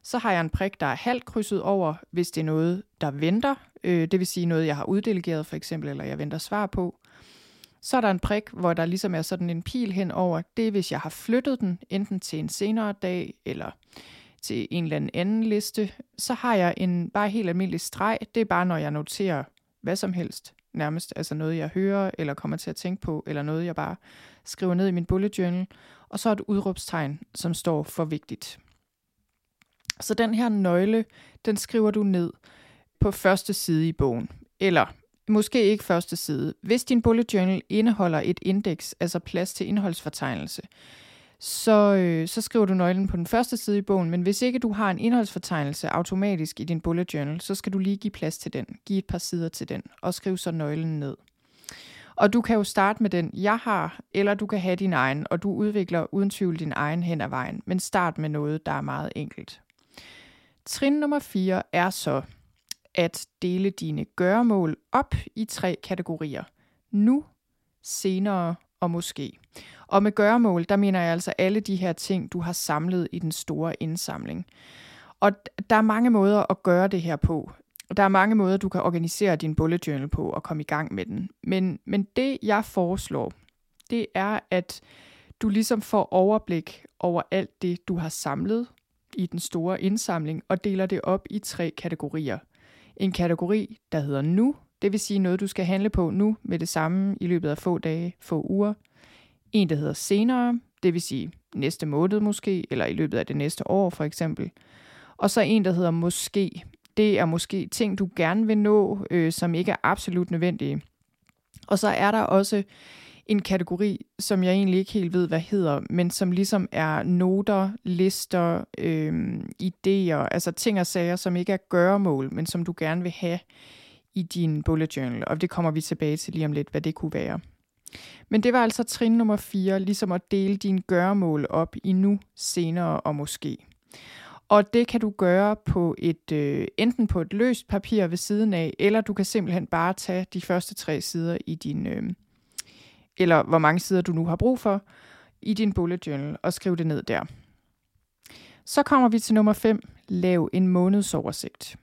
Så har jeg en prik, der er halvt krydset over, hvis det er noget, der venter. Øh, det vil sige noget, jeg har uddelegeret for eksempel, eller jeg venter svar på. Så er der en prik, hvor der ligesom er sådan en pil hen over. Det er, hvis jeg har flyttet den, enten til en senere dag, eller til en eller anden liste, så har jeg en bare helt almindelig streg. Det er bare, når jeg noterer hvad som helst, nærmest altså noget, jeg hører, eller kommer til at tænke på, eller noget, jeg bare skriver ned i min bullet journal. Og så et udråbstegn, som står for vigtigt. Så den her nøgle, den skriver du ned på første side i bogen. Eller måske ikke første side. Hvis din bullet journal indeholder et indeks, altså plads til indholdsfortegnelse, så, øh, så skriver du nøglen på den første side i bogen, men hvis ikke du har en indholdsfortegnelse automatisk i din bullet journal, så skal du lige give plads til den. Giv et par sider til den, og skriv så nøglen ned. Og du kan jo starte med den, jeg har, eller du kan have din egen, og du udvikler uden tvivl din egen hen ad vejen, men start med noget, der er meget enkelt. Trin nummer 4 er så at dele dine gøremål op i tre kategorier. Nu, senere og måske. Og med gøremål, der mener jeg altså alle de her ting, du har samlet i den store indsamling. Og der er mange måder at gøre det her på. Der er mange måder, du kan organisere din bullet journal på og komme i gang med den. Men, men det, jeg foreslår, det er, at du ligesom får overblik over alt det, du har samlet i den store indsamling, og deler det op i tre kategorier. En kategori, der hedder nu, det vil sige noget, du skal handle på nu med det samme i løbet af få dage, få uger. En, der hedder senere, det vil sige næste måned måske, eller i løbet af det næste år for eksempel. Og så en, der hedder måske. Det er måske ting, du gerne vil nå, øh, som ikke er absolut nødvendige. Og så er der også en kategori, som jeg egentlig ikke helt ved, hvad hedder, men som ligesom er noter, lister, øh, idéer, altså ting og sager, som ikke er gøremål, men som du gerne vil have i din bullet journal. Og det kommer vi tilbage til lige om lidt, hvad det kunne være. Men det var altså trin nummer 4, ligesom at dele dine gøremål op i nu, senere og måske. Og det kan du gøre på et øh, enten på et løst papir ved siden af, eller du kan simpelthen bare tage de første tre sider i din, øh, eller hvor mange sider du nu har brug for, i din bullet journal og skrive det ned der. Så kommer vi til nummer 5. Lav en månedsoversigt.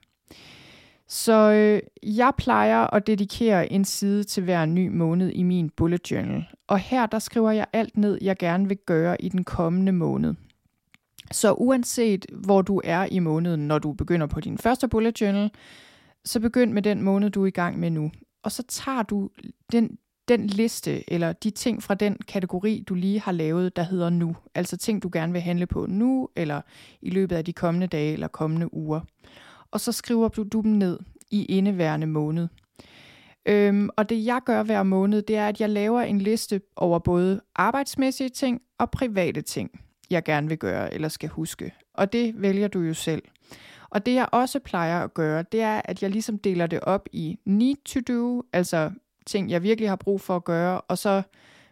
Så øh, jeg plejer at dedikere en side til hver ny måned i min bullet journal. Og her der skriver jeg alt ned, jeg gerne vil gøre i den kommende måned. Så uanset hvor du er i måneden, når du begynder på din første bullet journal, så begynd med den måned, du er i gang med nu. Og så tager du den, den liste, eller de ting fra den kategori, du lige har lavet, der hedder nu. Altså ting, du gerne vil handle på nu, eller i løbet af de kommende dage eller kommende uger. Og så skriver du dem ned i indeværende måned. Øhm, og det jeg gør hver måned, det er, at jeg laver en liste over både arbejdsmæssige ting og private ting, jeg gerne vil gøre eller skal huske. Og det vælger du jo selv. Og det jeg også plejer at gøre, det er, at jeg ligesom deler det op i need to do, altså ting, jeg virkelig har brug for at gøre, og så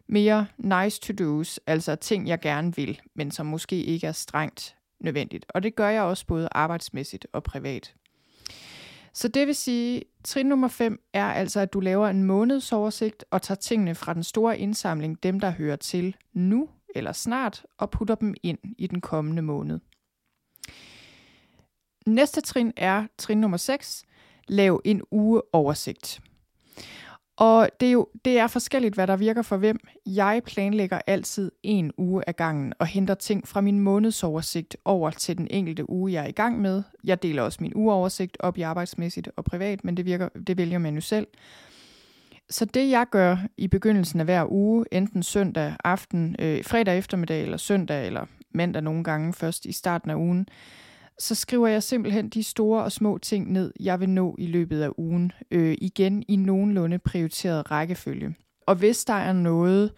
mere nice to do's, altså ting, jeg gerne vil, men som måske ikke er strengt nødvendigt. Og det gør jeg også både arbejdsmæssigt og privat. Så det vil sige, trin nummer 5 er altså, at du laver en månedsoversigt og tager tingene fra den store indsamling, dem der hører til nu eller snart, og putter dem ind i den kommende måned. Næste trin er trin nummer 6. Lav en ugeoversigt. Og det er jo det er forskelligt, hvad der virker for hvem. Jeg planlægger altid en uge af gangen og henter ting fra min månedsoversigt over til den enkelte uge, jeg er i gang med. Jeg deler også min ugeoversigt op i arbejdsmæssigt og privat, men det, virker, det vælger man jo selv. Så det jeg gør i begyndelsen af hver uge, enten søndag aften, øh, fredag eftermiddag eller søndag eller mandag nogle gange først i starten af ugen, så skriver jeg simpelthen de store og små ting ned, jeg vil nå i løbet af ugen, øh, igen i nogenlunde prioriteret rækkefølge. Og hvis der er noget,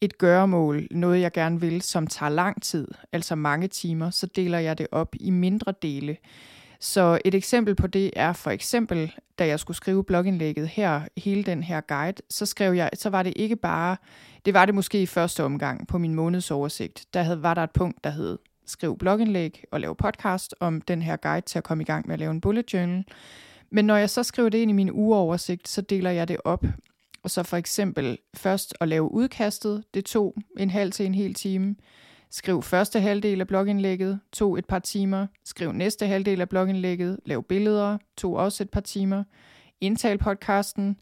et gøremål, noget jeg gerne vil, som tager lang tid, altså mange timer, så deler jeg det op i mindre dele. Så et eksempel på det er for eksempel, da jeg skulle skrive blogindlægget her, hele den her guide, så skrev jeg, så var det ikke bare, det var det måske i første omgang på min månedsoversigt, der havde, var der et punkt, der hed skrive blogindlæg og lave podcast om den her guide til at komme i gang med at lave en bullet journal. Men når jeg så skriver det ind i min ugeoversigt, så deler jeg det op. Og så for eksempel først at lave udkastet, det tog en halv til en hel time. Skriv første halvdel af blogindlægget, tog et par timer. Skriv næste halvdel af blogindlægget, lav billeder, tog også et par timer. Indtal podcasten,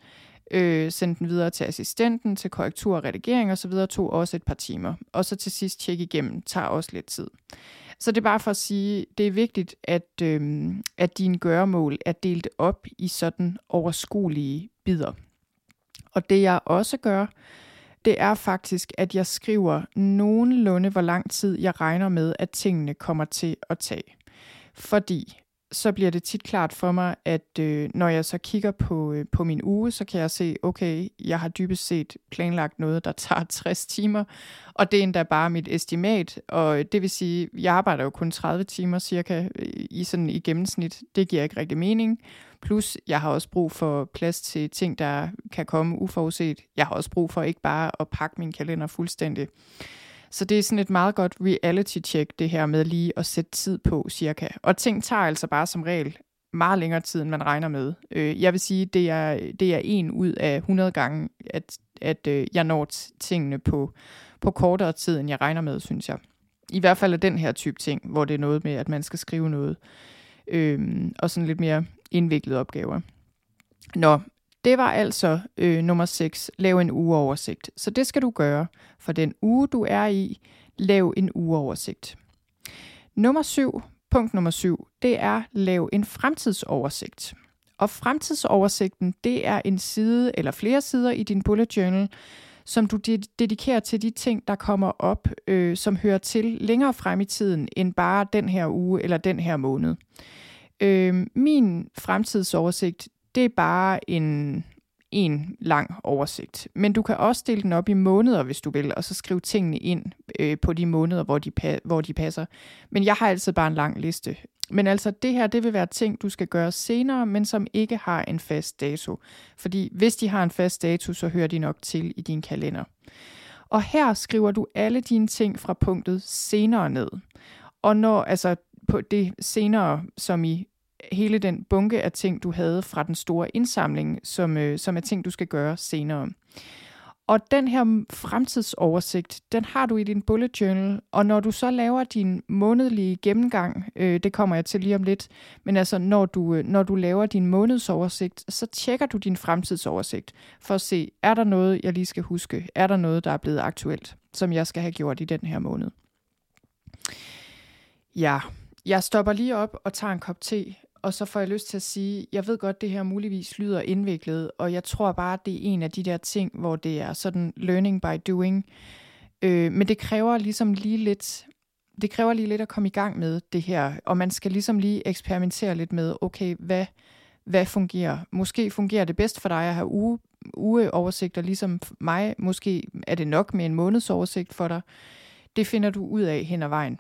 øh, sendte den videre til assistenten, til korrektur og redigering osv., tog også et par timer. Og så til sidst tjekke igennem, tager også lidt tid. Så det er bare for at sige, det er vigtigt, at, øh, at dine gøremål er delt op i sådan overskuelige bidder. Og det jeg også gør, det er faktisk, at jeg skriver nogenlunde, hvor lang tid jeg regner med, at tingene kommer til at tage. Fordi så bliver det tit klart for mig, at øh, når jeg så kigger på, øh, på min uge, så kan jeg se, okay, jeg har dybest set planlagt noget, der tager 60 timer, og det er endda bare mit estimat, og det vil sige, jeg arbejder jo kun 30 timer cirka øh, i sådan i gennemsnit. Det giver ikke rigtig mening. Plus, jeg har også brug for plads til ting, der kan komme uforudset. Jeg har også brug for ikke bare at pakke min kalender fuldstændig. Så det er sådan et meget godt reality-check, det her med lige at sætte tid på cirka. Og ting tager altså bare som regel meget længere tid, end man regner med. Øh, jeg vil sige, det er, det er en ud af 100 gange, at, at øh, jeg når tingene på, på kortere tid, end jeg regner med, synes jeg. I hvert fald er den her type ting, hvor det er noget med, at man skal skrive noget, øh, og sådan lidt mere indviklede opgaver. Nå, det var altså øh, nummer 6, lav en ugeoversigt. Så det skal du gøre for den uge, du er i. Lav en ugeoversigt. Nummer 7, punkt nummer 7, det er lav en fremtidsoversigt. Og fremtidsoversigten, det er en side eller flere sider i din bullet journal, som du dedikerer til de ting, der kommer op, øh, som hører til længere frem i tiden, end bare den her uge eller den her måned. Øh, min fremtidsoversigt, det er bare en, en lang oversigt. Men du kan også dele den op i måneder, hvis du vil, og så skrive tingene ind øh, på de måneder, hvor de, hvor de passer. Men jeg har altid bare en lang liste. Men altså, det her, det vil være ting, du skal gøre senere, men som ikke har en fast dato. Fordi hvis de har en fast dato, så hører de nok til i din kalender. Og her skriver du alle dine ting fra punktet senere ned. Og når, altså på det senere, som i hele den bunke af ting, du havde fra den store indsamling, som, øh, som er ting, du skal gøre senere. Og den her fremtidsoversigt, den har du i din bullet journal, og når du så laver din månedlige gennemgang, øh, det kommer jeg til lige om lidt, men altså når du, øh, når du laver din månedsoversigt, så tjekker du din fremtidsoversigt for at se, er der noget, jeg lige skal huske? Er der noget, der er blevet aktuelt, som jeg skal have gjort i den her måned? Ja, jeg stopper lige op og tager en kop te, og så får jeg lyst til at sige, jeg ved godt, det her muligvis lyder indviklet, og jeg tror bare, det er en af de der ting, hvor det er sådan learning by doing. Øh, men det kræver ligesom lige lidt, det kræver lige lidt at komme i gang med det her, og man skal ligesom lige eksperimentere lidt med, okay, hvad, hvad fungerer? Måske fungerer det bedst for dig at have uge, ugeoversigter, ligesom mig. Måske er det nok med en månedsoversigt for dig. Det finder du ud af hen ad vejen.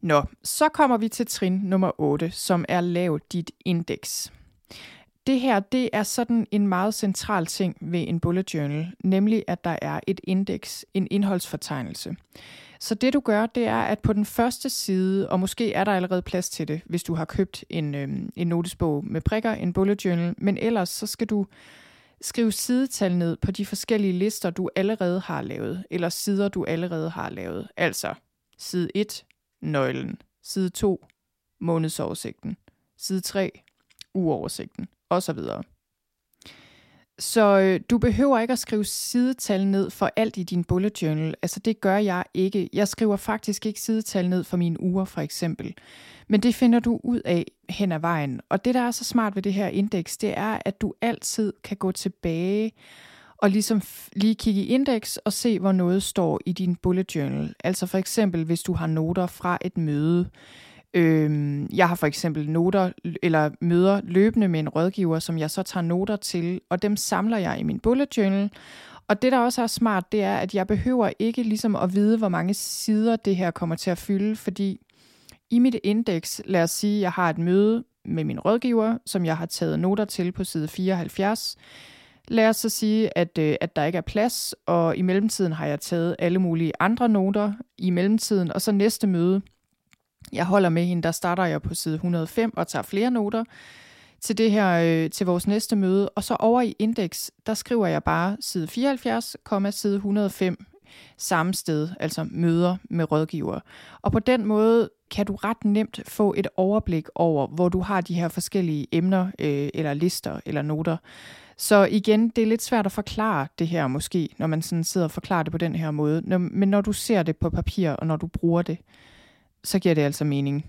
Nå, så kommer vi til trin nummer 8, som er lav dit indeks. Det her, det er sådan en meget central ting ved en bullet journal, nemlig at der er et indeks, en indholdsfortegnelse. Så det du gør, det er, at på den første side, og måske er der allerede plads til det, hvis du har købt en, øh, en notesbog med prikker, en bullet journal, men ellers så skal du skrive sidetal ned på de forskellige lister, du allerede har lavet, eller sider, du allerede har lavet. Altså side 1, nøglen. Side 2, månedsoversigten. Side 3, uoversigten, osv. Så øh, du behøver ikke at skrive sidetal ned for alt i din bullet journal. Altså det gør jeg ikke. Jeg skriver faktisk ikke sidetal ned for mine uger for eksempel. Men det finder du ud af hen ad vejen. Og det der er så smart ved det her indeks, det er, at du altid kan gå tilbage og ligesom lige kigge i indeks og se, hvor noget står i din bullet journal. Altså for eksempel, hvis du har noter fra et møde. Øhm, jeg har for eksempel noter eller møder løbende med en rådgiver, som jeg så tager noter til, og dem samler jeg i min bullet journal. Og det, der også er smart, det er, at jeg behøver ikke ligesom at vide, hvor mange sider det her kommer til at fylde, fordi i mit indeks, lad os sige, at jeg har et møde med min rådgiver, som jeg har taget noter til på side 74. Lad os så sige, at, øh, at der ikke er plads, og i mellemtiden har jeg taget alle mulige andre noter i mellemtiden, og så næste møde, jeg holder med hende, der starter jeg på side 105 og tager flere noter til det her øh, til vores næste møde, og så over i indeks, der skriver jeg bare side 74, side 105 samme sted, altså møder med rådgiver. Og på den måde kan du ret nemt få et overblik over, hvor du har de her forskellige emner øh, eller lister eller noter. Så igen, det er lidt svært at forklare det her måske, når man sådan sidder og forklarer det på den her måde. Når, men når du ser det på papir, og når du bruger det, så giver det altså mening.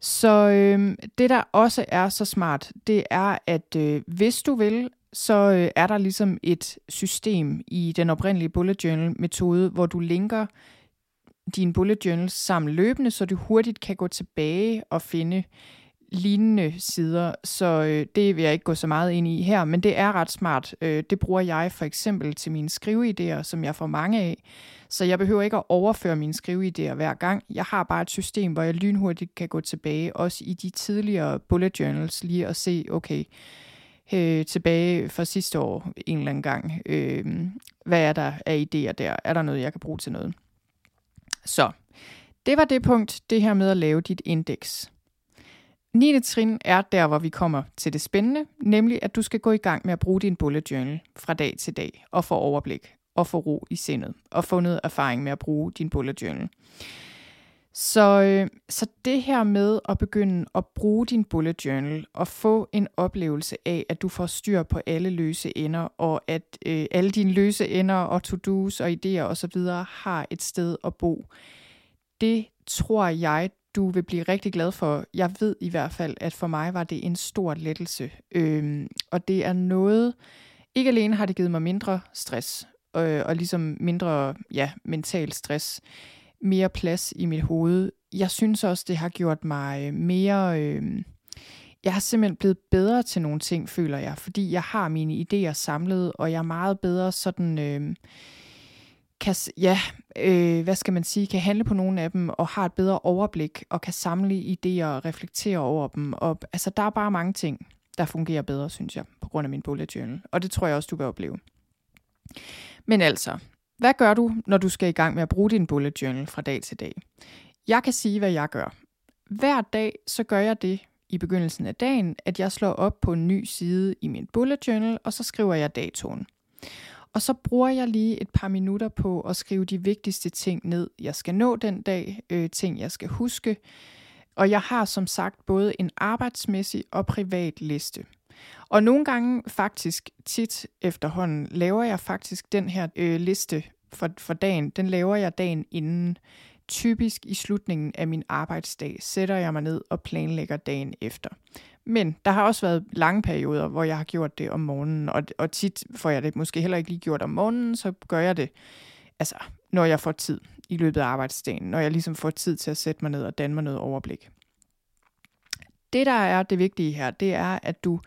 Så øh, det, der også er så smart, det er, at øh, hvis du vil, så øh, er der ligesom et system i den oprindelige bullet journal metode, hvor du linker dine bullet journals sammen løbende, så du hurtigt kan gå tilbage og finde lignende sider, så øh, det vil jeg ikke gå så meget ind i her, men det er ret smart. Øh, det bruger jeg for eksempel til mine skriveidéer, som jeg får mange af, så jeg behøver ikke at overføre mine skriveidéer hver gang. Jeg har bare et system, hvor jeg lynhurtigt kan gå tilbage, også i de tidligere bullet journals, lige og se, okay, øh, tilbage fra sidste år en eller anden gang, øh, hvad er der af idéer der? Er der noget, jeg kan bruge til noget? Så, det var det punkt, det her med at lave dit indeks. 9. trin er der, hvor vi kommer til det spændende, nemlig at du skal gå i gang med at bruge din bullet journal fra dag til dag og få overblik og få ro i sindet og få noget erfaring med at bruge din bullet journal. Så, øh, så det her med at begynde at bruge din bullet journal og få en oplevelse af, at du får styr på alle løse ender, og at øh, alle dine løse ender og to-dos og idéer osv. har et sted at bo, det tror jeg, du vil blive rigtig glad for. Jeg ved i hvert fald, at for mig var det en stor lettelse. Øhm, og det er noget, ikke alene har det givet mig mindre stress, øh, og ligesom mindre ja, mental stress, mere plads i mit hoved. Jeg synes også, det har gjort mig øh, mere... Øh, jeg har simpelthen blevet bedre til nogle ting, føler jeg, fordi jeg har mine idéer samlet, og jeg er meget bedre sådan... Øh, kan, ja, øh, hvad skal man sige, kan handle på nogle af dem, og har et bedre overblik, og kan samle idéer og reflektere over dem. Og, altså, der er bare mange ting, der fungerer bedre, synes jeg, på grund af min bullet journal. Og det tror jeg også, du vil opleve. Men altså, hvad gør du, når du skal i gang med at bruge din bullet journal fra dag til dag? Jeg kan sige, hvad jeg gør. Hver dag, så gør jeg det, i begyndelsen af dagen, at jeg slår op på en ny side i min bullet journal, og så skriver jeg datoen. Og så bruger jeg lige et par minutter på at skrive de vigtigste ting ned, jeg skal nå den dag, øh, ting jeg skal huske. Og jeg har som sagt både en arbejdsmæssig og privat liste. Og nogle gange faktisk tit efterhånden laver jeg faktisk den her øh, liste for, for dagen, den laver jeg dagen inden. Typisk i slutningen af min arbejdsdag sætter jeg mig ned og planlægger dagen efter. Men der har også været lange perioder, hvor jeg har gjort det om morgenen, og, og tit får jeg det måske heller ikke lige gjort om morgenen, så gør jeg det, altså, når jeg får tid i løbet af arbejdsdagen, når jeg ligesom får tid til at sætte mig ned og danne mig noget overblik. Det, der er det vigtige her, det er, at du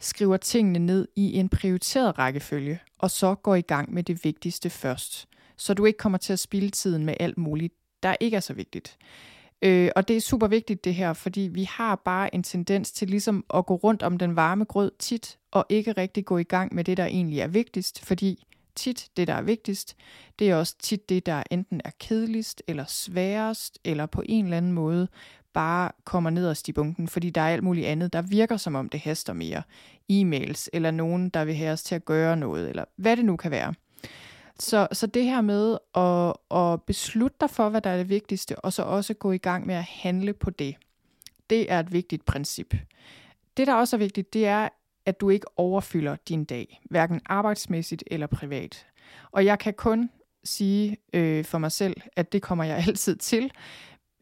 skriver tingene ned i en prioriteret rækkefølge, og så går i gang med det vigtigste først, så du ikke kommer til at spilde tiden med alt muligt, der ikke er så vigtigt. Øh, og det er super vigtigt det her, fordi vi har bare en tendens til ligesom at gå rundt om den varme grød tit, og ikke rigtig gå i gang med det, der egentlig er vigtigst, fordi tit det, der er vigtigst, det er også tit det, der enten er kedeligst, eller sværest, eller på en eller anden måde bare kommer nederst i bunken, fordi der er alt muligt andet, der virker som om det haster mere. E-mails, eller nogen, der vil have os til at gøre noget, eller hvad det nu kan være. Så, så det her med at, at beslutte dig for, hvad der er det vigtigste, og så også gå i gang med at handle på det, det er et vigtigt princip. Det, der også er vigtigt, det er, at du ikke overfylder din dag, hverken arbejdsmæssigt eller privat. Og jeg kan kun sige øh, for mig selv, at det kommer jeg altid til.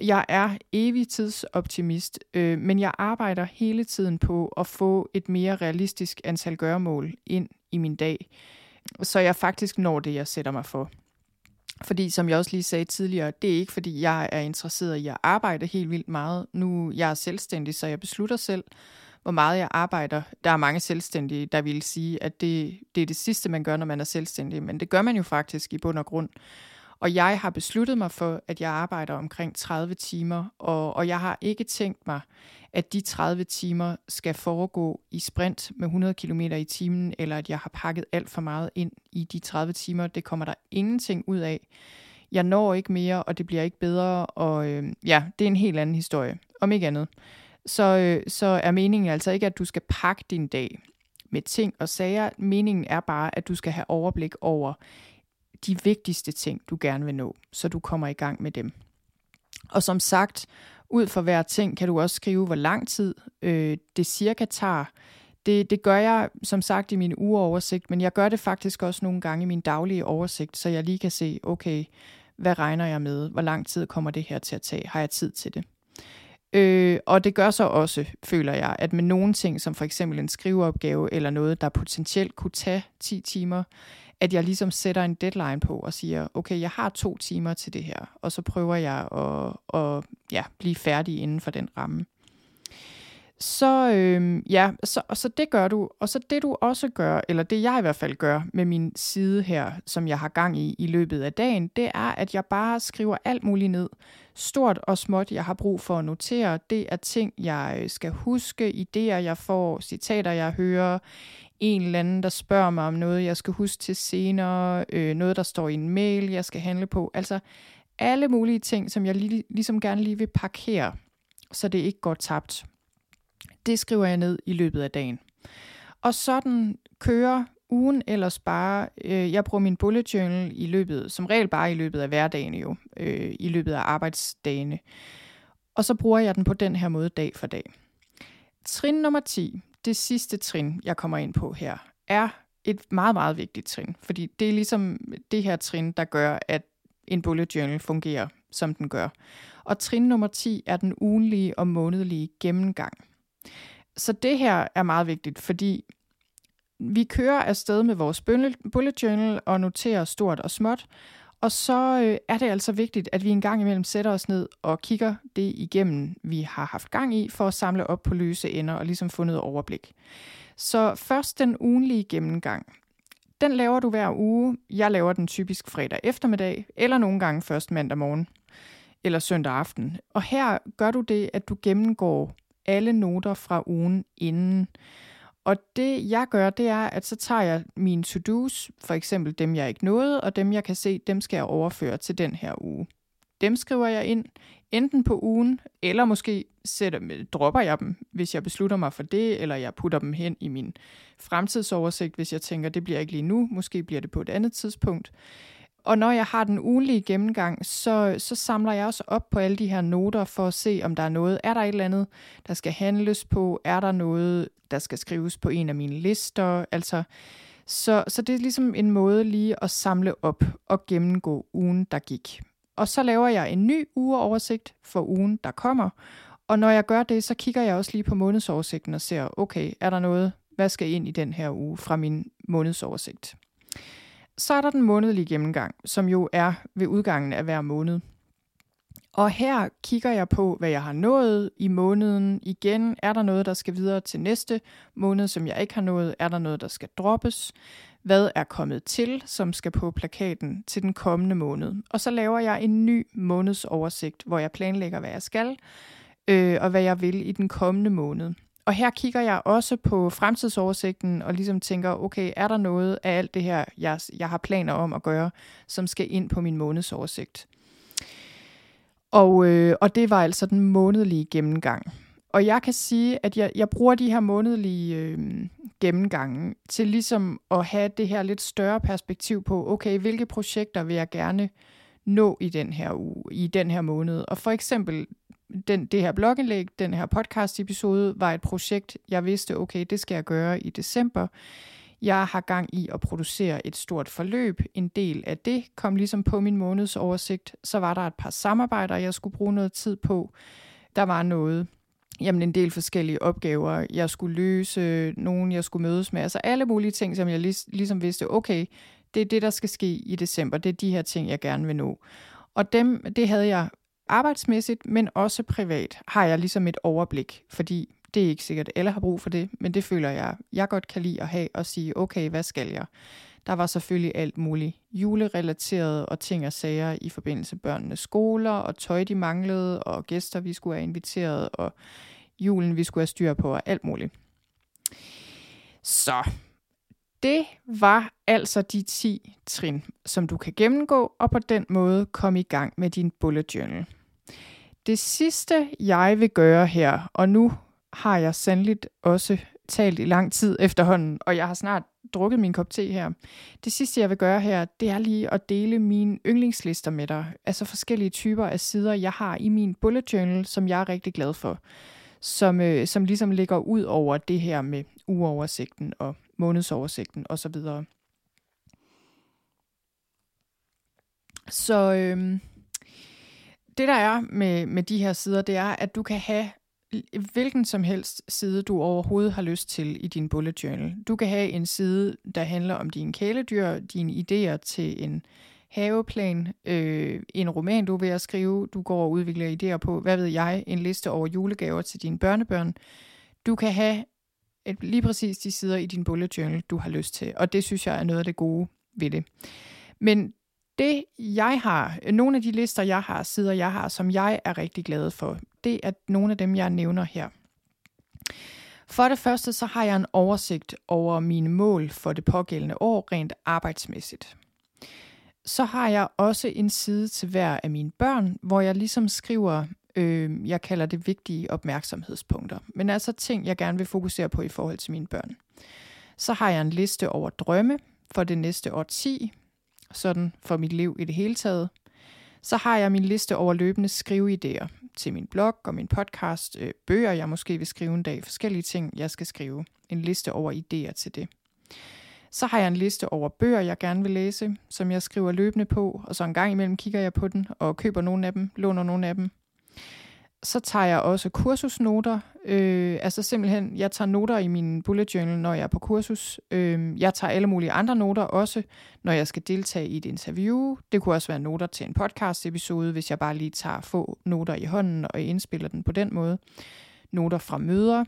Jeg er evigtidsoptimist, øh, men jeg arbejder hele tiden på at få et mere realistisk antal gøremål ind i min dag så jeg faktisk når det, jeg sætter mig for. Fordi som jeg også lige sagde tidligere, det er ikke fordi, jeg er interesseret i at arbejde helt vildt meget. Nu jeg er selvstændig, så jeg beslutter selv, hvor meget jeg arbejder. Der er mange selvstændige, der vil sige, at det, det er det sidste, man gør, når man er selvstændig. Men det gør man jo faktisk i bund og grund. Og jeg har besluttet mig for, at jeg arbejder omkring 30 timer, og, og jeg har ikke tænkt mig, at de 30 timer skal foregå i sprint med 100 km i timen, eller at jeg har pakket alt for meget ind i de 30 timer. Det kommer der ingenting ud af. Jeg når ikke mere, og det bliver ikke bedre, og øh, ja, det er en helt anden historie, om ikke andet. Så, øh, så er meningen altså ikke, at du skal pakke din dag med ting og sager. Meningen er bare, at du skal have overblik over de vigtigste ting, du gerne vil nå, så du kommer i gang med dem. Og som sagt, ud for hver ting kan du også skrive, hvor lang tid øh, det cirka tager. Det, det gør jeg som sagt i min ugeoversigt, men jeg gør det faktisk også nogle gange i min daglige oversigt, så jeg lige kan se, okay, hvad regner jeg med? Hvor lang tid kommer det her til at tage? Har jeg tid til det? Øh, og det gør så også, føler jeg, at med nogle ting, som for eksempel en skriveopgave eller noget, der potentielt kunne tage 10 timer, at jeg ligesom sætter en deadline på og siger, okay, jeg har to timer til det her, og så prøver jeg at, at ja, blive færdig inden for den ramme. Så øh, ja, så, så det gør du. Og så det du også gør, eller det jeg i hvert fald gør med min side her, som jeg har gang i i løbet af dagen, det er, at jeg bare skriver alt muligt ned. Stort og småt, jeg har brug for at notere. Det er ting, jeg øh, skal huske, idéer, jeg får, citater, jeg hører, en eller anden, der spørger mig om noget, jeg skal huske til senere, øh, noget, der står i en mail, jeg skal handle på. Altså alle mulige ting, som jeg lige, ligesom gerne lige vil parkere, så det ikke går tabt. Det skriver jeg ned i løbet af dagen. Og sådan kører ugen ellers bare, øh, jeg bruger min bullet journal i løbet, som regel bare i løbet af hverdagen jo, øh, i løbet af arbejdsdagene. Og så bruger jeg den på den her måde dag for dag. Trin nummer 10, det sidste trin, jeg kommer ind på her, er et meget, meget vigtigt trin. Fordi det er ligesom det her trin, der gør, at en bullet journal fungerer, som den gør. Og trin nummer 10 er den ugenlige og månedlige gennemgang. Så det her er meget vigtigt, fordi vi kører afsted med vores bullet journal og noterer stort og småt, og så øh, er det altså vigtigt, at vi en gang imellem sætter os ned og kigger det igennem, vi har haft gang i, for at samle op på løse ender og ligesom få noget overblik. Så først den ugenlige gennemgang. Den laver du hver uge. Jeg laver den typisk fredag eftermiddag, eller nogle gange først mandag morgen, eller søndag aften. Og her gør du det, at du gennemgår alle noter fra ugen inden. Og det jeg gør, det er, at så tager jeg mine to-dos, for eksempel dem jeg ikke nåede, og dem jeg kan se, dem skal jeg overføre til den her uge. dem skriver jeg ind, enten på ugen, eller måske sætter, dropper jeg dem, hvis jeg beslutter mig for det, eller jeg putter dem hen i min fremtidsoversigt, hvis jeg tænker, det bliver ikke lige nu, måske bliver det på et andet tidspunkt. Og når jeg har den ugenlige gennemgang, så, så samler jeg også op på alle de her noter for at se, om der er noget. Er der et eller andet, der skal handles på? Er der noget, der skal skrives på en af mine lister? Altså, så, så det er ligesom en måde lige at samle op og gennemgå ugen, der gik. Og så laver jeg en ny ugeoversigt for ugen, der kommer. Og når jeg gør det, så kigger jeg også lige på månedsoversigten og ser, okay, er der noget, hvad skal ind i den her uge fra min månedsoversigt? Så er der den månedlige gennemgang, som jo er ved udgangen af hver måned. Og her kigger jeg på, hvad jeg har nået i måneden. Igen, er der noget, der skal videre til næste måned, som jeg ikke har nået? Er der noget, der skal droppes? Hvad er kommet til, som skal på plakaten til den kommende måned? Og så laver jeg en ny månedsoversigt, hvor jeg planlægger, hvad jeg skal, øh, og hvad jeg vil i den kommende måned. Og her kigger jeg også på fremtidsoversigten og ligesom tænker, okay, er der noget af alt det her, jeg, jeg har planer om at gøre, som skal ind på min månedsoversigt? Og, øh, og det var altså den månedlige gennemgang. Og jeg kan sige, at jeg, jeg bruger de her månedlige øh, gennemgange til ligesom at have det her lidt større perspektiv på, okay, hvilke projekter vil jeg gerne nå i den her uge, i den her måned. Og for eksempel den, det her blogindlæg, den her podcast episode, var et projekt, jeg vidste, okay, det skal jeg gøre i december. Jeg har gang i at producere et stort forløb. En del af det kom ligesom på min månedsoversigt. Så var der et par samarbejder, jeg skulle bruge noget tid på. Der var noget, jamen en del forskellige opgaver, jeg skulle løse, nogen jeg skulle mødes med. Altså alle mulige ting, som jeg ligesom vidste, okay, det er det, der skal ske i december. Det er de her ting, jeg gerne vil nå. Og dem, det havde jeg arbejdsmæssigt, men også privat, har jeg ligesom et overblik, fordi det er ikke sikkert, at alle har brug for det, men det føler jeg, jeg godt kan lide at have og sige, okay, hvad skal jeg? Der var selvfølgelig alt muligt julerelateret og ting og sager i forbindelse med børnenes skoler, og tøj, de manglede, og gæster, vi skulle have inviteret, og julen, vi skulle have styr på, og alt muligt. Så det var altså de 10 trin, som du kan gennemgå, og på den måde komme i gang med din bullet journal. Det sidste, jeg vil gøre her, og nu har jeg sandeligt også talt i lang tid efterhånden, og jeg har snart drukket min kop te her. Det sidste, jeg vil gøre her, det er lige at dele mine yndlingslister med dig. Altså forskellige typer af sider, jeg har i min bullet journal, som jeg er rigtig glad for. Som, øh, som ligesom ligger ud over det her med uoversigten og månedsoversigten osv. Så, så øh, det der er med, med de her sider, det er, at du kan have hvilken som helst side, du overhovedet har lyst til i din bullet journal. Du kan have en side, der handler om dine kæledyr, dine idéer til en haveplan, øh, en roman, du er ved at skrive, du går og udvikler idéer på, hvad ved jeg, en liste over julegaver til dine børnebørn. Du kan have et, lige præcis de sider i din bullet journal, du har lyst til, og det synes jeg er noget af det gode ved det. Men det jeg har, nogle af de lister jeg har, sider jeg har, som jeg er rigtig glad for, det er nogle af dem, jeg nævner her. For det første, så har jeg en oversigt over mine mål for det pågældende år rent arbejdsmæssigt. Så har jeg også en side til hver af mine børn, hvor jeg ligesom skriver, øh, jeg kalder det vigtige opmærksomhedspunkter, men altså ting, jeg gerne vil fokusere på i forhold til mine børn. Så har jeg en liste over drømme for det næste år 10, sådan for mit liv i det hele taget. Så har jeg min liste over løbende skriveidéer til min blog og min podcast, øh, bøger jeg måske vil skrive en dag, forskellige ting jeg skal skrive. En liste over idéer til det. Så har jeg en liste over bøger, jeg gerne vil læse, som jeg skriver løbende på, og så en gang imellem kigger jeg på den og køber nogle af dem, låner nogle af dem så tager jeg også kursusnoter. Øh, altså simpelthen, jeg tager noter i min bullet journal, når jeg er på kursus. Øh, jeg tager alle mulige andre noter også, når jeg skal deltage i et interview. Det kunne også være noter til en podcast episode, hvis jeg bare lige tager få noter i hånden og indspiller den på den måde. Noter fra møder.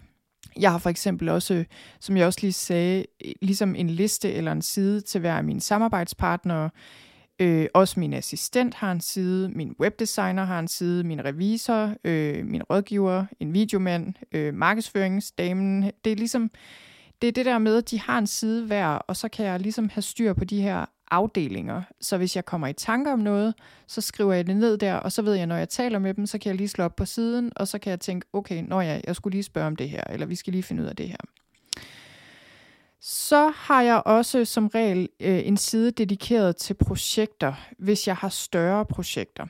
Jeg har for eksempel også, som jeg også lige sagde, ligesom en liste eller en side til hver af mine samarbejdspartnere. Øh, også min assistent har en side, min webdesigner har en side, min revisor, øh, min rådgiver, en videomand, øh, markedsføringsdamen. Det er ligesom, det er det der med, at de har en side hver, og så kan jeg ligesom have styr på de her afdelinger. Så hvis jeg kommer i tanker om noget, så skriver jeg det ned der, og så ved jeg, når jeg taler med dem, så kan jeg lige slå op på siden, og så kan jeg tænke, okay, når jeg, jeg skulle lige spørge om det her, eller vi skal lige finde ud af det her. Så har jeg også som regel øh, en side dedikeret til projekter, hvis jeg har større projekter.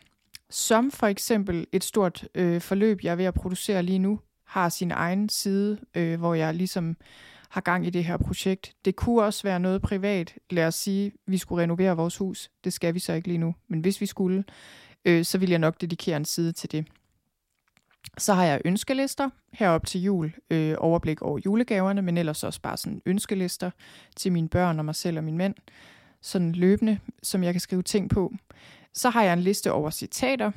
Som for eksempel et stort øh, forløb, jeg er ved at producere lige nu, har sin egen side, øh, hvor jeg ligesom har gang i det her projekt. Det kunne også være noget privat. Lad os sige, vi skulle renovere vores hus. Det skal vi så ikke lige nu. Men hvis vi skulle, øh, så vil jeg nok dedikere en side til det. Så har jeg ønskelister herop til jul, øh, overblik over julegaverne, men ellers også bare sådan ønskelister til mine børn og mig selv og min mænd. Sådan løbende, som jeg kan skrive ting på. Så har jeg en liste over citater.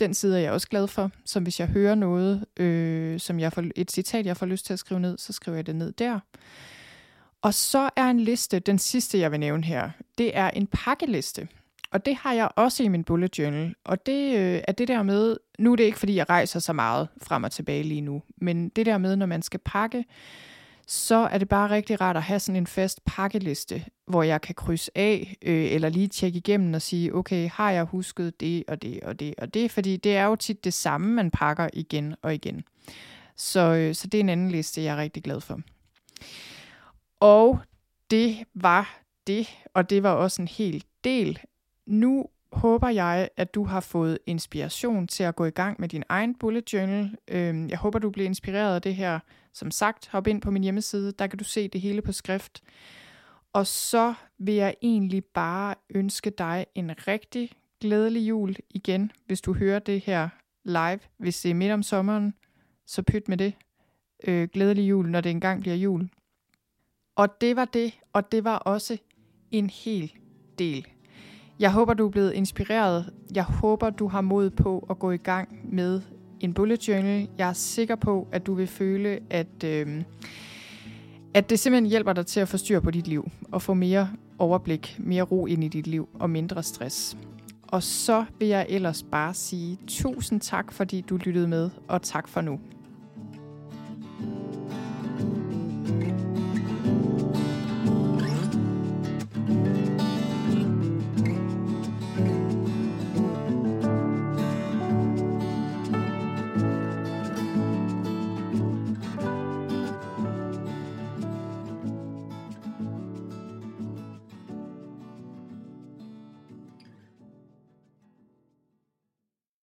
Den side er jeg også glad for. Så hvis jeg hører noget, øh, som jeg får, et citat, jeg får lyst til at skrive ned, så skriver jeg det ned der. Og så er en liste, den sidste jeg vil nævne her, det er en pakkeliste. Og det har jeg også i min bullet journal. Og det øh, er det der med, nu er det ikke fordi jeg rejser så meget frem og tilbage lige nu, men det der med, når man skal pakke, så er det bare rigtig rart at have sådan en fast pakkeliste, hvor jeg kan krydse af, øh, eller lige tjekke igennem og sige, okay, har jeg husket det og det og det og det? Fordi det er jo tit det samme, man pakker igen og igen. Så, øh, så det er en anden liste, jeg er rigtig glad for. Og det var det, og det var også en hel del nu håber jeg, at du har fået inspiration til at gå i gang med din egen bullet journal. Øhm, jeg håber, du bliver inspireret af det her. Som sagt, hop ind på min hjemmeside, der kan du se det hele på skrift. Og så vil jeg egentlig bare ønske dig en rigtig glædelig jul igen, hvis du hører det her live. Hvis det er midt om sommeren, så pyt med det. Øh, glædelig jul, når det engang bliver jul. Og det var det, og det var også en hel del jeg håber, du er blevet inspireret. Jeg håber, du har mod på at gå i gang med en bullet journal. Jeg er sikker på, at du vil føle, at, øh, at det simpelthen hjælper dig til at få styr på dit liv og få mere overblik, mere ro ind i dit liv og mindre stress. Og så vil jeg ellers bare sige tusind tak, fordi du lyttede med, og tak for nu.